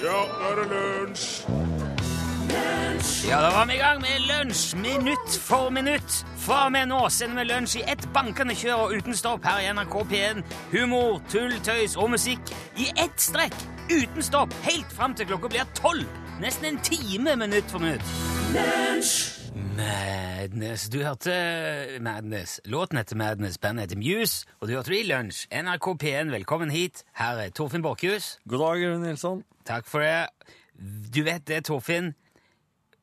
Ja, nå er det lunsj! Ja, da var vi i gang med lunsj minutt for minutt. Fra og med nå sender vi lunsj i ett bankende kjør og uten stopp her i NRK P1. Humor, tull, tøys og musikk i ett strekk, uten stopp, helt fram til klokka blir tolv. Nesten en time minutt for minutt. Madness. Du hørte Madness. Låten heter Madness, bandet heter Muse, og du hørte det i lunsj. NRK P1, velkommen hit. Her er Torfinn Borchhus. God dag, Rune Nilsson. Takk for det. Du vet det, Torfinn.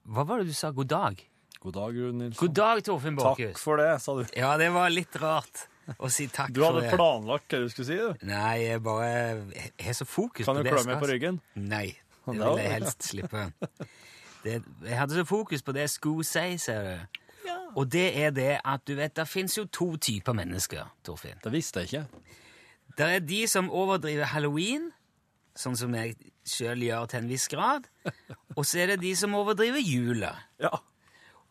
Hva var det du sa? God dag? God dag, Rune Nilsson. God dag, Torfinn Takk for det, sa du. Ja, det var litt rart å si takk Du for hadde det. planlagt hva du skulle si, du. Nei, jeg bare har så fokus Kan på du det klø jeg meg på ryggen? Nei, det vil jeg helst slippe. Det, jeg hadde så fokus på det jeg skulle si, ser du. Ja. Og det er det at du vet, det fins jo to typer mennesker, Torfinn. Det visste jeg ikke. Det er de som overdriver halloween, sånn som jeg sjøl gjør til en viss grad. Og så er det de som overdriver jula. Ja.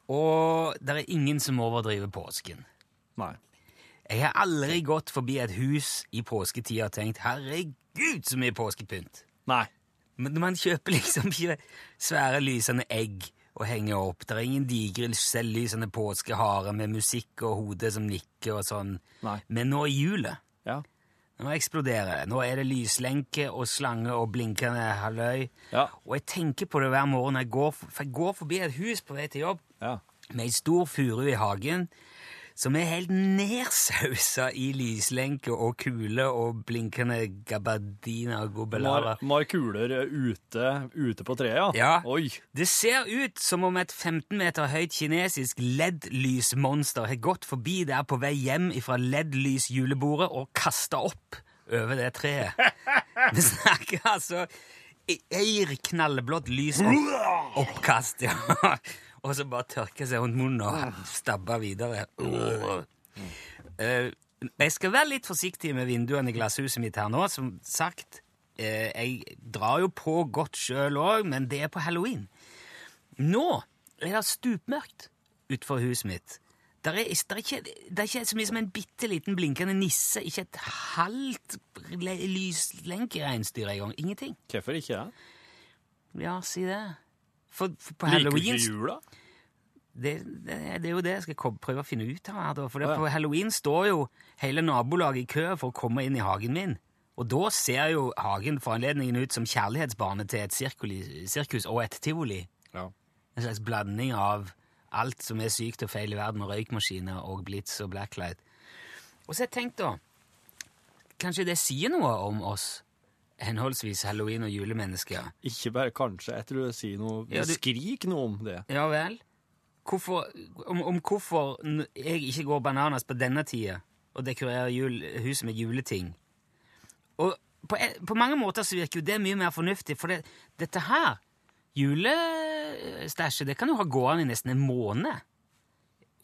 Og det er ingen som overdriver påsken. Nei. Jeg har aldri gått forbi et hus i påsketida og tenkt 'herregud, så mye påskepynt'. Nei. Men man kjøper liksom ikke svære lysende egg og henger opp. Det er ingen digre selvlysende påskehare med musikk og hode som nikker og sånn. Nei. Men nå er hjulet. Ja. nå eksploderer det. Nå er det lyslenke og slange og blinkende halvøy. Ja. Og jeg tenker på det hver morgen når jeg går, for jeg går forbi et hus på vei til jobb Ja. med ei stor furu i hagen som er helt nedsausa i lyslenke og kule og blinkende gabardiner og gobelarer. Mar, markuler eh, ute, ute på treet, ja? Ja. Oi. Det ser ut som om et 15 meter høyt kinesisk LED-lysmonster har gått forbi der på vei hjem fra LED-lysjulebordet og kasta opp over det treet. Vi snakker altså eir knallblått lys og oppkast, ja. Og så bare tørke seg rundt munnen og stabbe videre. Eh, jeg skal være litt forsiktig med vinduene i glasshuset mitt her nå. Som sagt, eh, jeg drar jo på godt sjøl òg, men det er på halloween. Nå er det stupmørkt utenfor huset mitt. Der er, der er ikke, det er ikke så mye som en bitte liten blinkende nisse. Ikke et halvt le- lyslenkereinsdyr engang. Ingenting. Hvorfor ikke det? Ja, si det. For, for på Liker du ikke jula? det, det, det er jo det jeg skal prøve å finne ut av. her. For det, ja. på halloween står jo hele nabolaget i kø for å komme inn i hagen min. Og da ser jo hagen for anledningen ut som kjærlighetsbane til et sirkuli- sirkus og et tivoli. Ja. En slags blanding av alt som er sykt og feil i verden, og røykmaskiner og blitz og blacklight. Og så har jeg tenkt, da Kanskje det sier noe om oss, henholdsvis halloween- og julemennesker? Ikke bare kanskje. Jeg tror jeg sier noe Ja, du- Skrik noe om det. Ja vel? Hvorfor, om, om hvorfor jeg ikke går bananas på denne tida og dekorerer jul, huset med juleting. Og på, e- på mange måter så virker jo det mye mer fornuftig, for det, dette her, julestæsjet, det kan jo ha gående i nesten en måned.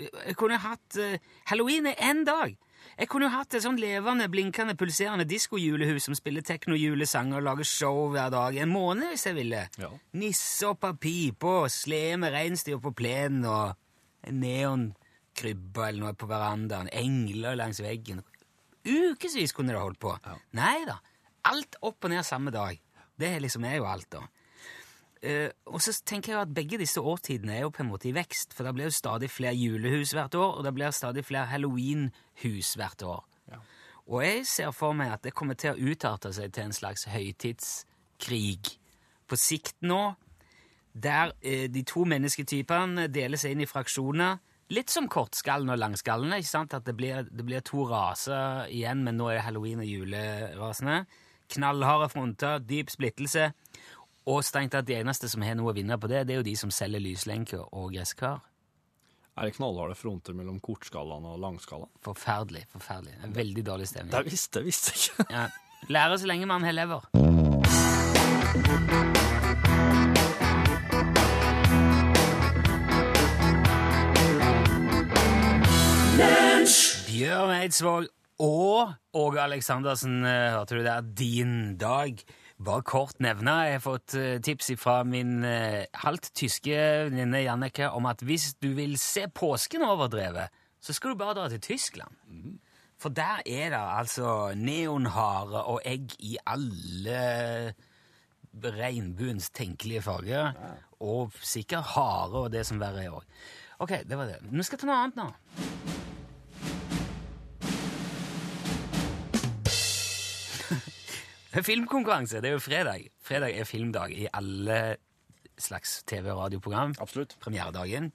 Jeg kunne hatt eh, Halloween er én dag. Jeg kunne jo hatt et sånn levende, blinkende, pulserende diskojulehus som spiller tekno-julesanger og lager show hver dag en måned hvis jeg ville. Ja. Nisser opp av pipa og sleme reinsdyr på plenen og neonkrybbe eller noe på verandaen, engler langs veggen. Ukevis kunne det holdt på. Nei da. Alt opp og ned samme dag. Det liksom er jo alt, da. Eh, og så tenker jeg at begge disse årtidene er jo på en måte i vekst, for det blir jo stadig flere julehus hvert år, og det blir stadig flere halloweenhus hvert år. Og jeg ser for meg at det kommer til å utarte seg til en slags høytidskrig på sikt nå, der uh, de to mennesketypene deler seg inn i fraksjoner, litt som kortskallen og langskallene, ikke sant? At det blir, det blir to raser igjen, men nå er det halloween- og julerasene. Knallharde fronter, dyp splittelse, og strengt tatt de eneste som har noe å vinne på det, det er jo de som selger lyslenker og gresskar. Er det knallharde fronter mellom kortskalaen og langskalaen? Forferdelig, forferdelig. En veldig dårlig stemning. Det visste jeg visste ikke. Ja. Lære så lenge man har lever. Bjørn Eidsvåg og Åge Aleksandersen, eh, hørte du der, din dag. Bare kort nevne, jeg har fått eh, tips fra min eh, halvt tyske venninne Jannicke om at hvis du vil se påsken overdrevet, så skal du bare dra til Tyskland. For der er det altså neonhare og egg i alle regnbuens tenkelige farger. Og sikkert hare og det som verre er òg. Ok, det var det. Vi skal ta noe annet nå. Filmkonkurranse. Det er jo fredag. Fredag er filmdag i alle slags TV- og radioprogram. Absolutt. Premieredagen.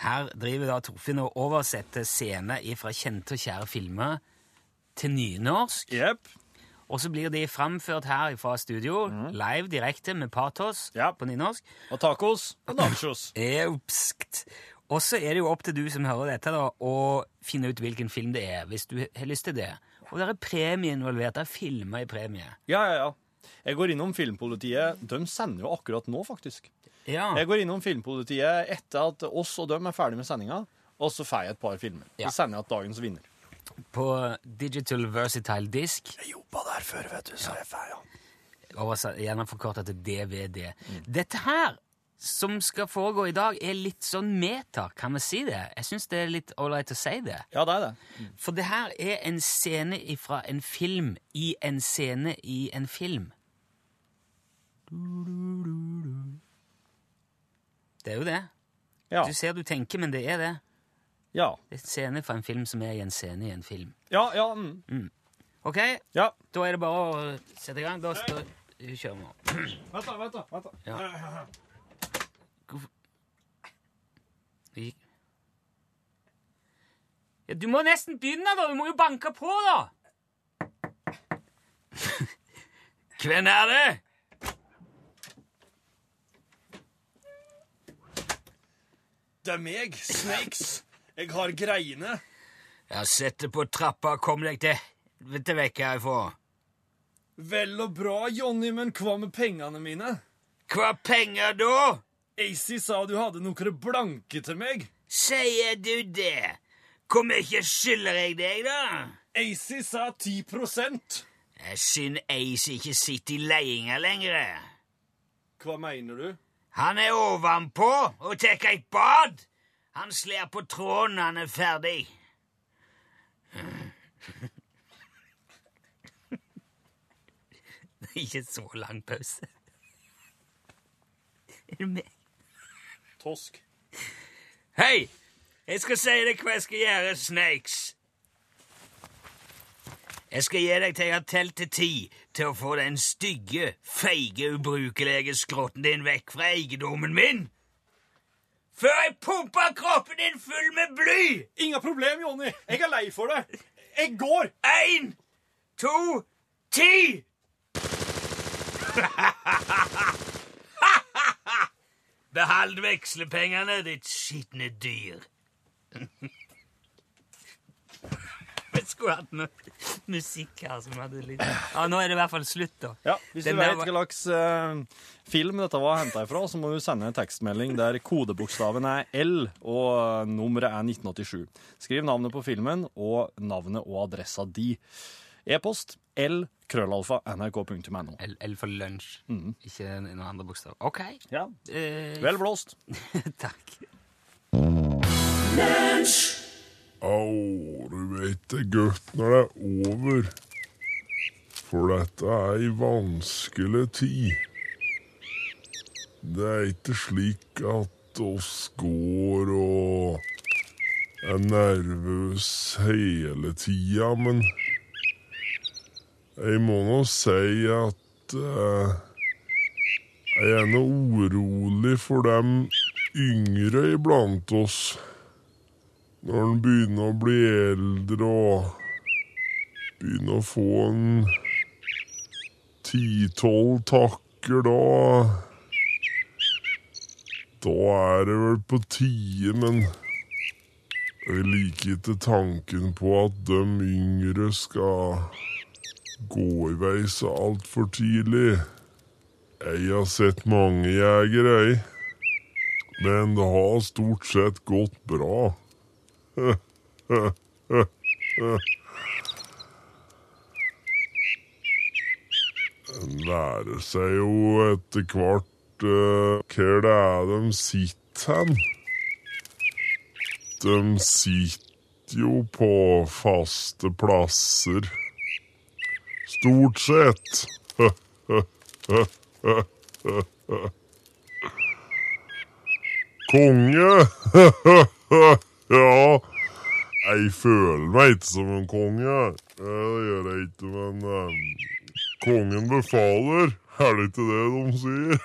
Her driver da Torfinn og oversetter scener fra kjente og kjære filmer til nynorsk. Yep. Og så blir de framført her fra studio, live, direkte, med patos Ja. på nynorsk. Og tacos og nachos. Eupskt. Og så er det jo opp til du som hører dette, da, å finne ut hvilken film det er, hvis du har lyst til det. Og det er premie involvert. Det er filmer i premie. Ja, ja, ja. Jeg går innom Filmpolitiet. De sender jo akkurat nå, faktisk. Ja. Jeg går innom Filmpolitiet etter at oss og dem er ferdig med sendinga, og så får jeg et par filmer. Ja. Så sender jeg at dagens vinner. På Digital Versatile Disk, Jeg jobba der før, vet du, så jeg får, ja. gjerne til DVD. Dette her, som skal foregå i dag, er litt sånn meta, kan vi si det? Jeg syns det er litt ålreit å si det. Ja, det er det. For det her er en scene fra en film i en scene i en film. Det er jo det. Ja. Du ser du tenker, men det er det. Ja. Det er en scene fra en film som er i en scene i en film. Ja, ja. Mm. Ok, ja. da er det bare å sette i gang. Da kjører vi. Vent, da. vent da, Ja. Du må nesten begynne, da! Du må jo banke på, da! Hvem er det? Det er meg, Snakes. Jeg har greiene. Ja, Sett deg på trappa kom deg til helvete vekk herfra. Vel og bra, Jonny, men hva med pengene mine? Hva penger da? AC sa du hadde noen blanke til meg. Sier du det? Hvor mye skylder jeg deg, da? AC sa 10 Det er synd Ace ikke sitter i ledelsen lenger. Hva mener du? Han er ovenpå og tar et bad. Han slår på tråden når han er ferdig. Det er ikke så lang pause. Er du med? Tosk. Hei! Jeg skal si deg hva jeg skal gjøre, Snakes. Jeg skal gi deg til jeg har telt til ti til å få den stygge, feige, ubrukelige skrotten din vekk fra eiendommen min. Før jeg pumper kroppen din full med bly! Ingen problem, Jonny. Jeg er lei for det. Jeg går. Én, to, ti! Behold vekslepengene, ditt skitne dyr. Jeg skulle hatt noe musikk her som hadde litt Ja, nå er det i hvert fall slutt, da. Ja, Hvis Den du vet var- hva slags eh, film dette var henta ifra, så må du sende en tekstmelding der kodebokstaven er L og nummeret er 1987. Skriv navnet på filmen og navnet og adressa di. E-post l krøllalfa nrk.no. L, L for lunsj, ikke noen andre bokstav. OK. Ja. Eh, Vel blåst. takk. Au, du vet det godt når det er over. For dette er ei vanskelig tid. Det er ikke slik at oss går og er nervøs hele tida, men jeg må nå si at eh, jeg er nå urolig for dem yngre iblant oss. Når en begynner å bli eldre og begynner å få en ti-tolv takker, da Da er det vel på tide, men jeg liker ikke tanken på at de yngre skal gå i vei så altfor tidlig. Jeg har sett mange jegere, jeg. Men det har stort sett gått bra. En lærer seg jo etter hvert uh, hvor det er de sitter hen. De sitter jo på faste plasser. Stort sett. Konge! ja, jeg føler meg ikke som en konge. Det gjør jeg ikke, men eh, kongen befaler. Er det ikke det de sier?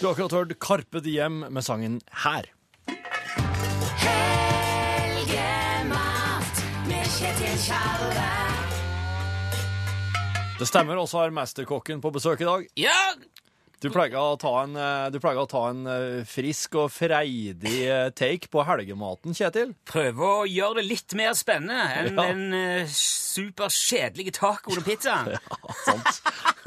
Du har akkurat hørt Karpe Diem med sangen Her. Helgemat med Kjetil Tjalve. Det stemmer, også har mesterkokken på besøk i dag. Ja! Du pleier å ta en, eh, du pleier å ta en eh, frisk og freidig eh, take på helgematen, Kjetil. Prøve å gjøre det litt mer spennende enn Ja. den superkjedelige tacoen og pizzaen. Sant?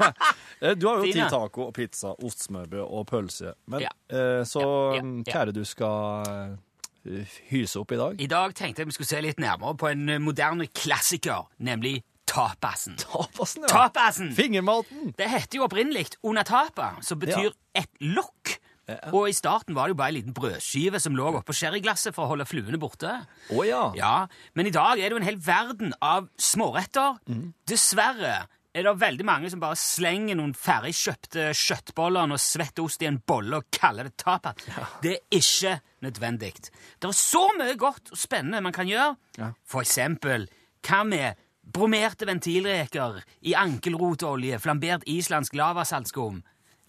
Eh, du har jo ti taco, og pizza, ostsmørbrød og pølse. Men, Ja. eh, så Ja, mm, hva er det du skal eh, hyse opp i dag? I dag tenkte jeg vi skulle se litt nærmere på en moderne klassiker, nemlig tapasen. Tapasen, ja. Tapasen! Fingermaten! Det heter jo opprinnelig una tapa, som betyr et lokk. Og i starten var det jo bare en liten brødskive som lå oppå sherryglasset for å holde fluene borte. Oh, ja. Ja, men i dag er det jo en hel verden av småretter. Dessverre er det veldig mange som bare slenger noen ferdigkjøpte kjøttboller og svett ost i en bolle og kaller det tapas. Det er ikke nødvendig. Det er så mye godt og spennende man kan gjøre. Ja. For eksempel, hva med bromerte ventilreker i ankelrotolje, flambert islandsk lavasaltskum?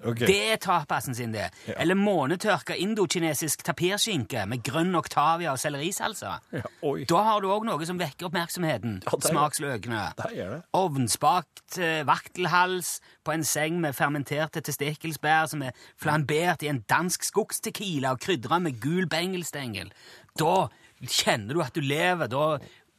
Ok. Det er tapasen sin, det. Eller månetørka indokinesisk tapirskinke med grønn oktavia og sellerisalsa. Ja, oi. Da har du òg noe som vekker oppmerksomheten. Ja, Smaksløkene. Der det. Ovnsbakt eh, vaktelhals på en seng med fermenterte testikkelsbær som er flambert i en dansk skogstequila og krydra med gul bengelstengel. Da kjenner du at du lever. Da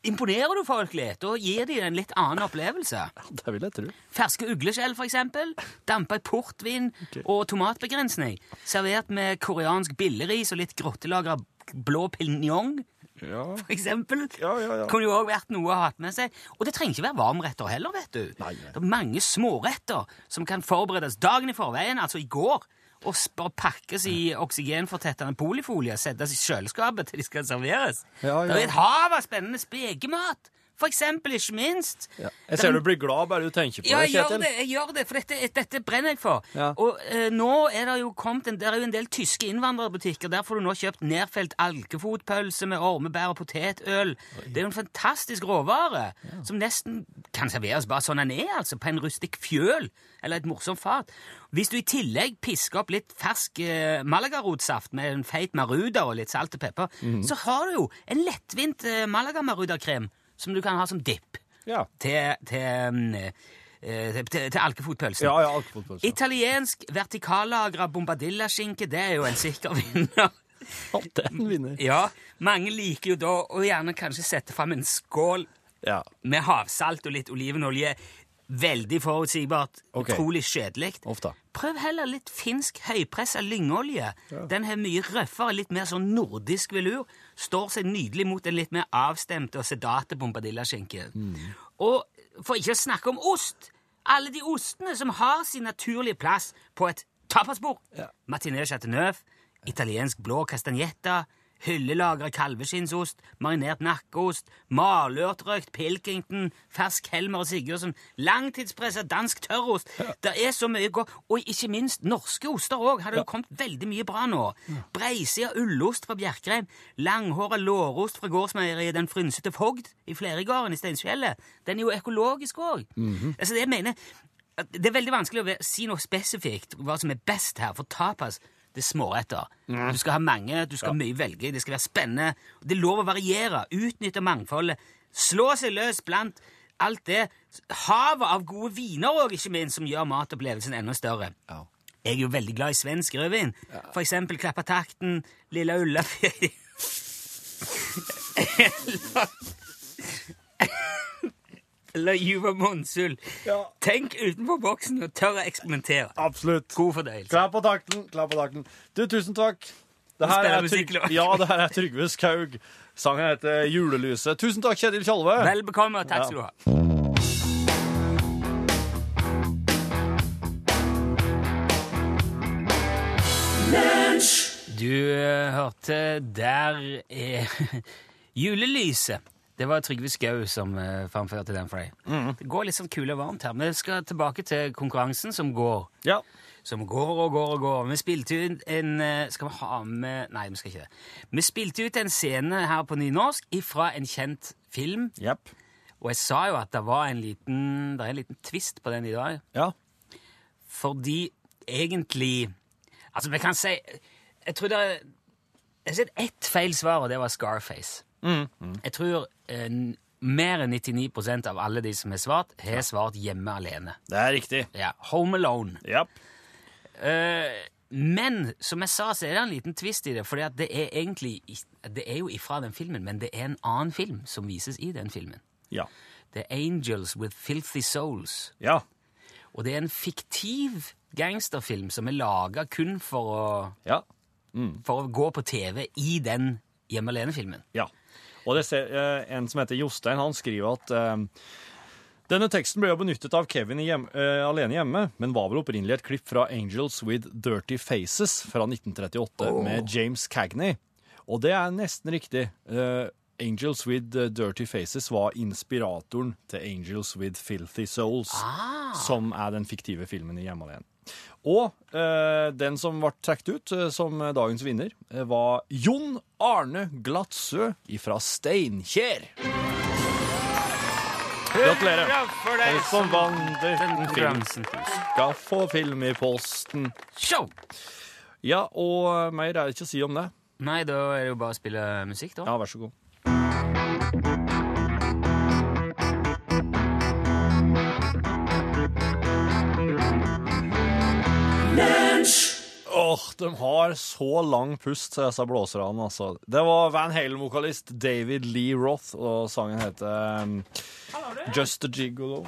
imponerer du folk litt. og gir de en litt annen opplevelse. Det vil jeg tro. Ferske ugleskjell, for eksempel. Dampa i portvin og tomatbegrensning. Servert med koreansk billeris og litt grottelagra blå pinjong. Ja. for eksempel. Ja, ja, ja. Kunne jo òg vært noe å ha hatt med seg. Og det trenger ikke være varmretter heller, vet du. Nei, nei. Det er mange småretter som kan forberedes dagen i forveien, altså i går. Og bare pakkes i oksygenfortettende polifolie, settes i kjøleskapet til de skal serveres. Ja, ja. Det er et hav av spennende spekemat. For eksempel, ikke minst. Ja. Jeg ser du blir glad bare du tenker på Ja, det, Kjetil. det, jeg gjør det, for dette, dette brenner jeg for. Ja. Og eh, nå er det jo kommet en, det er jo en del tyske innvandrerbutikker. Der får du nå kjøpt nedfelt alkefotpølse med ormebær og potetøl. Det er jo en fantastisk råvare som nesten kan serveres bare sånn den er, altså, på en rustikk fjøl eller et morsomt fat. Hvis du i tillegg pisker opp litt fersk eh, malagarotsaft med en feit maruda og litt salt og pepper, Mhm. så har du jo en lettvint eh, malaga-marudakrem som du kan ha som dipp Ja. til, til, mm, eh, til, til alkefotpølsen. Ja, ja, alkefotpølsen. Italiensk vertikallagra bombadillaskinke, det er jo en sikker vinner. Den vinner. ja, mange liker jo da å gjerne kanskje sette fram en skål Ja. med havsalt og litt olivenolje. Veldig forutsigbart, Okay. utrolig kjedelig. Prøv heller litt finsk høypressa lyngolje. Den har mye røffere, litt mer sånn nordisk velur. Står seg nydelig mot den litt mer avstemte og sedate bombadillaskinken. Og for ikke å snakke om ost. Alle de ostene som har sin naturlige plass på et tapasbord. Ja. Martinet chateauneuf, italiensk blå castagnetta, hyllelagra kalveskinnsost, marinert nakkeost, malørtrøkt Pilkington, fersk Helmer og Sigurdsen, langtidspressa dansk tørrost. Det er så mye godt. Og ikke minst norske oster òg. Har det jo kommet veldig mye bra nå. Breisida ullost fra Bjerkreim, langhåra lårost fra gårdsmeieriet Den frynsete fogd i Flerigården i Steinsfjellet. Den er jo økologisk òg. altså, det jeg mener det er veldig vanskelig å si noe spesifikt hva som er best her, for tapas det er småretter. Du skal ha mange, du skal ha mye velge, det skal være spennende. Det er lov å variere, utnytte mangfoldet, slå seg løs blant alt det. Havet av gode viner òg, ikke minst, som gjør matopplevelsen enda større. Ja. Jeg er jo veldig glad i svensk rødvin. For eksempel Klappatakten, Lilla Ullafjell Eller Juva Monsul. Ja. Tenk utenfor boksen og tør å eksperimentere. Absolutt. God fordøyelse. Klar på takten, klar på takten. Du, tusen takk. Det her er musikk, Ja, det her er Trygve Skaug. Sangen heter Julelyset. Tusen takk, Kjetil Tjalve. Vel bekomme, takk skal du ha. Du eh, hørte Der er Julelyset. Det var Trygve Skau som uh, framførte den for deg. Det går litt sånn kule og varmt her. Men vi skal tilbake til konkurransen som går. Ja. Som går og går og går. Vi spilte ut en eh, Skal vi ha med Nei, vi skal ikke det. Vi spilte ut en scene her på nynorsk ifra en kjent film. Yep. Og jeg sa jo at det var en liten, det er en liten twist på den i dag. Ja. Fordi egentlig Altså, vi kan si Jeg tror det er Jeg har sett ett feil svar, og det var Scarface. Jeg tror eh, mer enn 99% av alle de som har svart, har svart hjemme alene. Det er riktig. Ja, Home Alone. Yep. Eh, men som jeg sa, så er det en liten twist i det. For det er egentlig Det er jo ifra den filmen, men det er en annen film som vises i den filmen. Ja. Er Angels with Filthy Souls. Ja. Og det er en fiktiv gangsterfilm som er laga kun for å, Ja. for å gå på TV i den Hjemme alene-filmen. Ja. Og det ser, eh, en som heter Jostein, han skriver at eh, denne teksten ble jo benyttet av Kevin i hjem, uh, alene hjemme, men var vel opprinnelig et klipp fra Angels with Dirty Faces fra 1938 med James Cagney. Og det er nesten riktig. Uh, Angels with Dirty Faces var inspiratoren til Angels with Filthy Souls, som er den fiktive filmen i Hjemme alene. Og eh, den som ble trukket ut eh, som dagens vinner, eh, var Jon Arne Glatsø fra Steinkjer. Gratulerer. Ja, for Den deg som vant den konkurransen. skal få film i posten. Show! Ja, og eh, mer er det ikke å si om det. Nei, da er det jo bare å spille musikk, da. Ja, vær så god. Åh, de har så lang pust, disse blåserne, altså. Det var Van Halen-vokalist David Lee Roth, og sangen heter um, Just a Gigolo.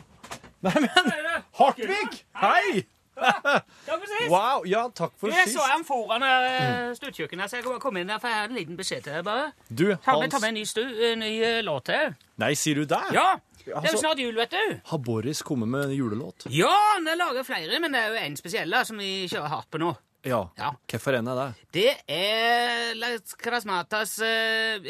Nei, men Hartvig! Hei! Wow, ja, takk for Jeg sist. så han foran uh, stuekjøkkenet, så jeg komme inn der, for jeg har en liten beskjed til deg, bare. Du, Ta med, ta med en ny, stu, en ny eh, låt til. Nei, sier du det? Ja! Det er altså- jo snart jul, vet du. Har Boris kommet med en julelåt? Ja, han lager flere, men det er jo en spesiell som vi kjører hardt på nå. Ja. Ja. Hvorfor er det? Det er Las Krasmatas uh,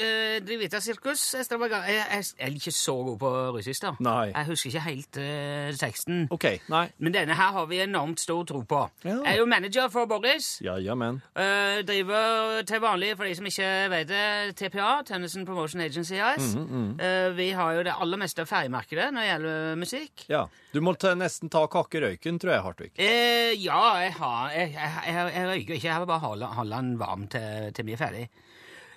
Drivita Sirkus. Jeg, jeg, jeg er ikke så god på russisk, da. Nei. Jeg husker ikke helt eh, teksten. OK. Nei. Men denne her har vi enormt stor tro på. Ja. Jeg er jo manager for Boris. Ja, ja, men. Eh, driver til vanlig, for de som ikke vet det, TPA, Tennison Promotion Agency AS. Mhm, Eh, vi har jo det aller meste av ferjemarkedet når det gjelder musikk. Ja. Du må nesten ta kakkerøyken, tror jeg, Hartvig. Eh, ja, jeg har Jeg, jeg, jeg, jeg røyker ikke. Jeg vil bare holde, holde den varm til, til vi er ferdig.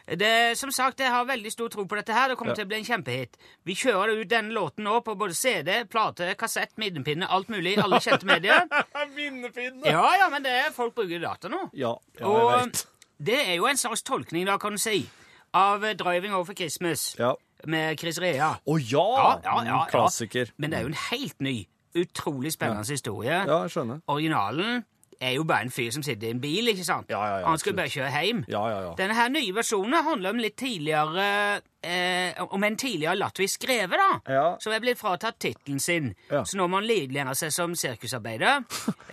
Det, som sagt, Jeg har veldig stor tro på dette. her. Det kommer Ja. til å bli en kjempehit. Vi kjører ut denne låten nå på både CD, plate, kassett, minnepinne, alt mulig. Alle kjente medier. Minnepinne! Ja, ja, men det er folk bruker data nå. Ja, ja jeg Og vet. det er jo en slags tolkning, da, kan du si, av 'Driving Over Christmas' Ja. med Chris Rea. Å ja! Ja, ja, ja, ja. Klassiker. Men det er jo en helt ny, utrolig spennende historie. Ja, jeg skjønner. Originalen er jo bare en fyr som sitter i en bil, ikke sant? Ja, ja, ja, Han absolutt. bare kjøre hjem. Ja, ja, ja. Denne her nye versjonen handler om litt tidligere eh, Om en tidligere latvisk greve, da. Ja. Som er blitt fratatt tittelen sin. Ja. Så nå må han livnære seg som sirkusarbeider.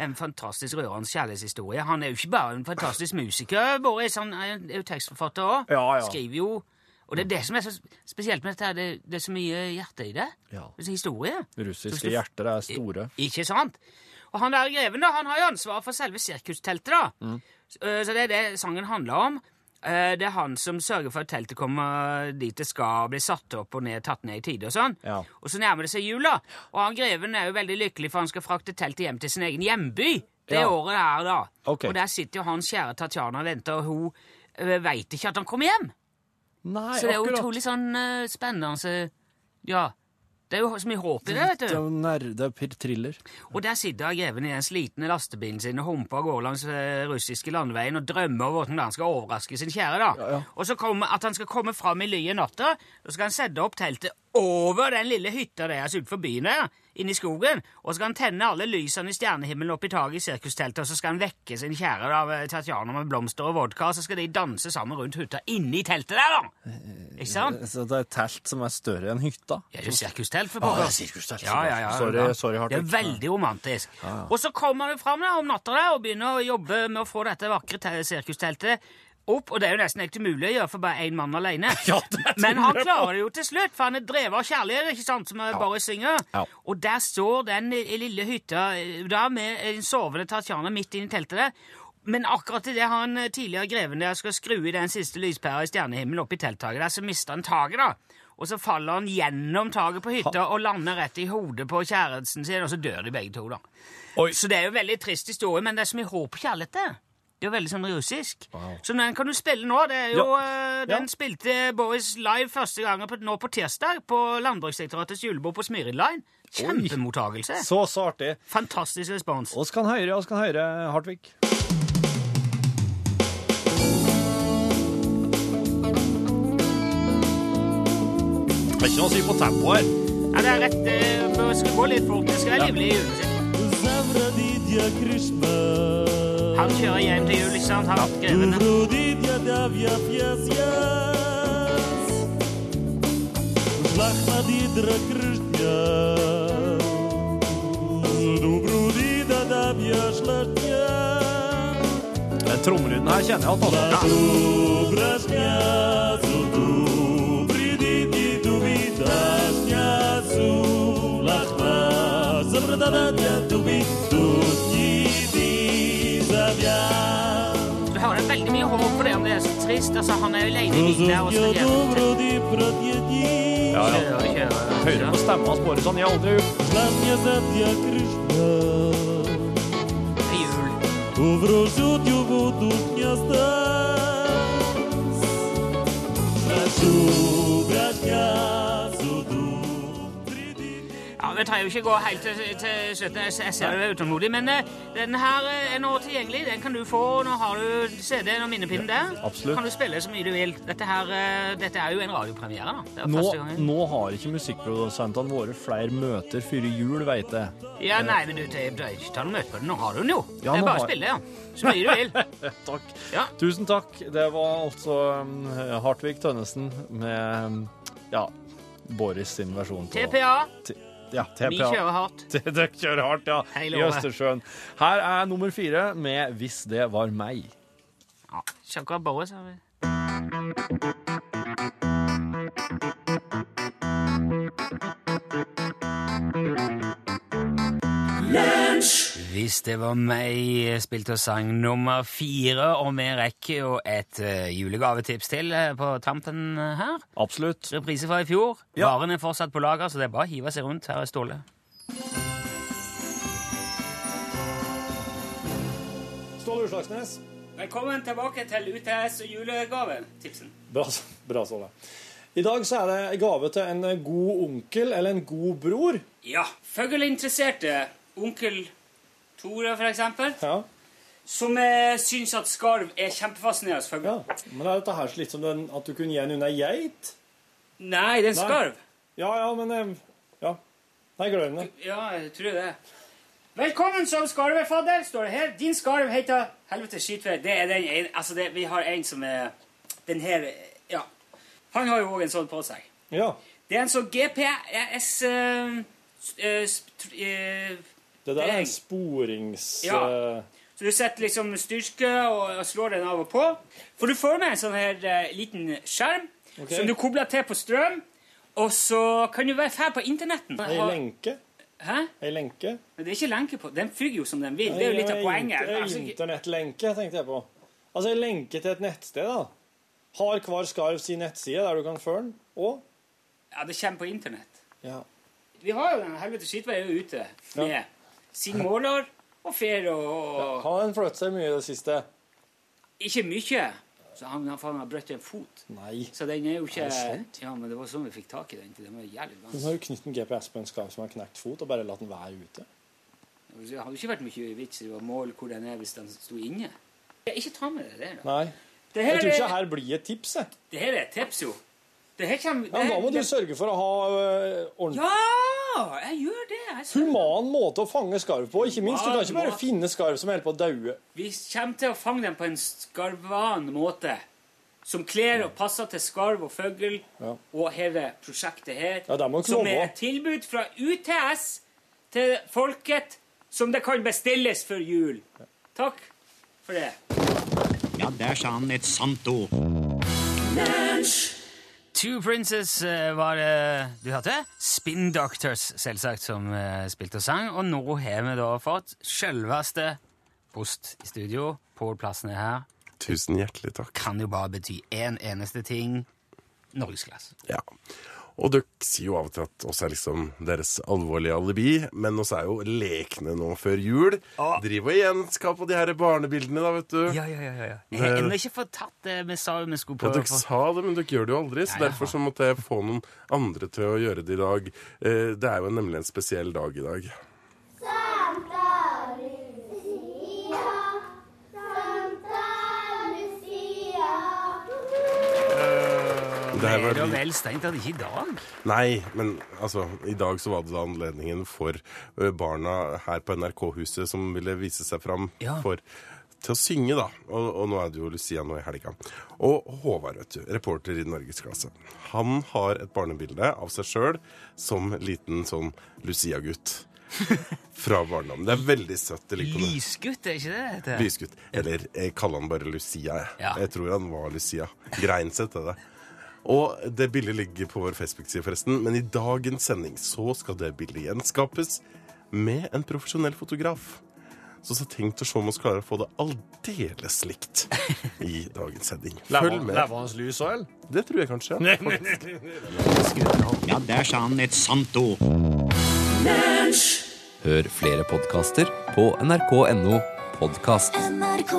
En fantastisk rørende kjærlighetshistorie. Han er jo ikke bare en fantastisk musiker, Boris, han er jo tekstforfatter òg. Ja, ja. Skriver jo Og det er det som er så spesielt med dette, det, det er så mye hjerte i det. Ja. Historie. Russiske hjerter er store. Ikke sant? Og han der greven da, han har jo ansvar for selve sirkusteltet. da. Mm. Så, så det er det sangen handler om. Det er han som sørger for at teltet kommer dit det skal, bli satt opp og ned, tatt ned i tide og sånn. Ja. Og så nærmer det seg jula, og han greven er jo veldig lykkelig for han skal frakte teltet hjem til sin egen hjemby det Ja. året her, da. Okay. Og der sitter jo hans kjære Tatjana og venter, og hun uh, veit ikke at han kommer hjem. Nei, Så det er jo utrolig sånn uh, spennende Ja. Det er jo så mye håp i det, vet du. Det er jo triller. er thriller. Og der sitter greven i den slitne lastebilen sin og humper og går langs eh, russiske landeveien og drømmer over hvordan han skal overraske sin kjære. da. Ja, ja. Og så kommer, at han skal komme fram i ly natta, så skal han sette opp teltet over den lille hytta deres utenfor byen der, inne i skogen, og så skal han tenne alle lysene i stjernehimmelen opp i taket i sirkusteltet, og så skal han vekke sin kjære av Tatjana med blomster og vodka, og så skal de danse sammen rundt hytta inne i teltet der, da! Ikke sant? Så det er et telt som er større enn hytta. Ja, det er sirkustelt, for Ah, pokker. er sirkustelt, Ja, ja, ja, Sorry- sorry, Hartvig. Det er veldig romantisk. Og så kommer du fram da, om natta der og begynner å jobbe med å få dette vakre te- sirkusteltet opp, og det er jo nesten ikke mulig å gjøre for bare én mann alene. Ja, Men han klarer det jo til slutt, for han er drevet av kjærlighet, ikke sant, som bare synger. Ja. Og der står den i lille hytta der da med en sovende Tatjana midt inni i teltet der. Men akkurat idet han eh, tidligere greven der skal skru i den siste lyspæra i stjernehimmelen oppi i telttaket der, så mister han taket, da. Og så faller han gjennom taket på hytta og lander rett i hodet på kjæresten sin, og så dør de begge to, da. Oi. Så det er jo en veldig trist historie, men det er så mye håp og kjærlighet der. Det er veldig sånn russisk. Så den kan du spille nå. Det er jo, ja. Den Ja. spilte Boris live første gang på, nå på tirsdag på Landbruksdirektoratets julebord på Smyrid Line. Kjempemottakelse. Så, så artig. Fantastisk respons. Oss kan høre, oss kan høre, Hartvig. Det er ikke noe å si på tempo her. Ja, det er rett Det skal gå litt fort. Det skal være livlig julemusikk. Han kjører hjem til jul, ikke sant? Han grevene. Den trommelyden her kjenner jeg alt annet. Ja. Lachma, zabradada, dubi, dubi. mye håp for det om det er så trist. Altså, han er aleine i bilen og skal hjem. Ja, ja. ja. Hører på stemma hans bare sånn. Jeg har aldri gjort Jul. Ja, Vi trenger jo ikke gå helt til, til slutten. Jeg ser du er utålmodig, men eh, den her eh, er nå tilgjengelig. Den kan du få. Nå har du CD-en og minnepinnen der. absolutt. Kan du spille så mye du vil. Dette, her, eh, dette er jo en radiopremiere. da. Er Nå, nå har ikke musikkprodusentene våre flere møter før jul, veit jeg. Ja, nei, men du trenger ikke ta noe møte på den. Nå har du den jo. Ja, det er bare å har- spille, ja. Så mye du vil. Takk. Ja. Tusen takk. Det var altså Hartvig Tønnesen med ja, Boris sin versjon på TPA. T- TPA. Vi kjører hardt. Dere kjører hardt, ja. I. Østersjøen. Her er nummer fire med 'Hvis det var meg'. Ja, ikke akkurat sa vi. Hvis det var meg, spilte og sang nummer fire, og vi rekker jo et eh, julegavetips til eh, på tampen eh, her. Absolutt. Reprise fra i fjor. Ja. Varen er fortsatt på lager, så det er bare å hive seg rundt. Her er Ståle. Ståle Uslagsnes. Velkommen tilbake til UTS og julegavetipsen. Bra, bra Ståle. I dag så er det gave til en god onkel eller en god bror. Ja, Fugleinteresserte onkel For eksempel, Ja. som eh, syns at skarv er kjempefascinerende fugl. ja. Men er dette her litt som den, at du kunne gi en unna geit? Nei, det er en Nei. skarv. Ja, ja, men eh, Ja. Nei, glem det. Ja, jeg tror det. Velkommen som skarvefadder, står det her. Din skarv heter Helvete skitvær. Det er den ene Altså, det, vi har en som er Den her Ja. Han har jo òg en sånn på seg. Ja. Det er en sånn GPS uh, uh, sp- eh, Det der er en sporings... Ja. eh, Så du setter liksom styrke og, slår den av og på. For du får med en sånn her uh, liten skjerm okay. som du kobler til på strøm. Og så kan du være fæl på internetten. Ei lenke. Hæ? Ei lenke. Men det er ikke lenke på. Den fyker jo som den vil. Det er jo litt av Ei poenget. inter- Altså, Internettlenke, tenkte jeg på. Altså ei lenke til et nettsted, da. Har hver skarv sin nettside der du kan føre den? Og ja, det kommer på internett. ja. Vi har jo den helvete skitveien ute med sin måler og fer og, Han Har flyttet seg mye i det siste? Ikke mye. Så han, han, han har brøtt en fot. Nei. Så den er jo ikke Er? Ja, men det var sånn vi fikk tak i den. Den var jævlig Du vanskelig. har jo knyttet en GPS på en skarv som har knekt fot, og bare latt den være ute. Det hadde ikke vært mye vits i å måle hvor den er hvis den sto inne. Ikke ta med det der, da. Nei. Det Jeg tror ikke er, her blir et tips, jeg. det her er et tips, jo. Det her kommer Ja, men da må du sørge for å ha øh, ordentlig Ja! Jeg gjør det. Jeg human måte å fange skarv på. Ikke minst, du kan ikke bare finne skarv som holder på å daue. Vi kommer til å fange dem på en skarvan måte. Som kler og passer til skarv og fugl Ja. og hele prosjektet her. Ja, det må som er et tilbud fra UTS til folket som det kan bestilles før jul. Takk for det. Ja, der sa han et sant ord. Two Princes eh, var det du hørte. Spin Doctors, selvsagt, som eh, spilte og sang. Og nå har vi da fått selveste Post i studio. Pål Plassen er her. Tusen hjertelig takk. Kan jo bare bety én eneste ting. Norgesklasse. Ja. Og dere sier jo av og til at oss er liksom deres alvorlige alibi, men oss er jo lekne nå før jul. Ah. Driver og gjenskaper de her barnebildene, da, vet du. Ja, ja, ja. ja, ja. Jeg har ennå ikke fått tatt det vi sa vi skulle Ja, prøve dere sa det, men dere gjør det jo aldri, så Ja, ja. derfor så måtte jeg få noen andre til å gjøre det i dag. Eh, Det er jo nemlig en spesiell dag i dag. Det var er jo vel strengt tatt ikke i dag. Nei, men altså, i dag så var det da anledningen for barna her på NRK-huset som ville vise seg fram Ja. for, til å synge, da. Og, og nå er det jo Lucia nå i helga. Og Håvard, vet du, reporter i Norgesklasse, han har et barnebilde av seg sjøl som liten sånn Lucia-gutt. Fra barndommen. Det er veldig søtt. Lysgutt, er ikke det det heter? Lysgutt. Eller jeg kaller han bare Lucia. Jeg, Ja. jeg tror han var Lucia. Greinseth er det. Og det bildet ligger på vår Facebook-side, forresten. Men i dagens sending så skal det bildet gjenskapes med en profesjonell fotograf. Så så tenkt å se om vi klarer å få det aldeles likt i dagens sending. Følg med. Levende lys òg, eller? Det tror jeg kanskje. Ja, der sa han et sant ord. Hør flere podkaster på nrk.no podkast. NRK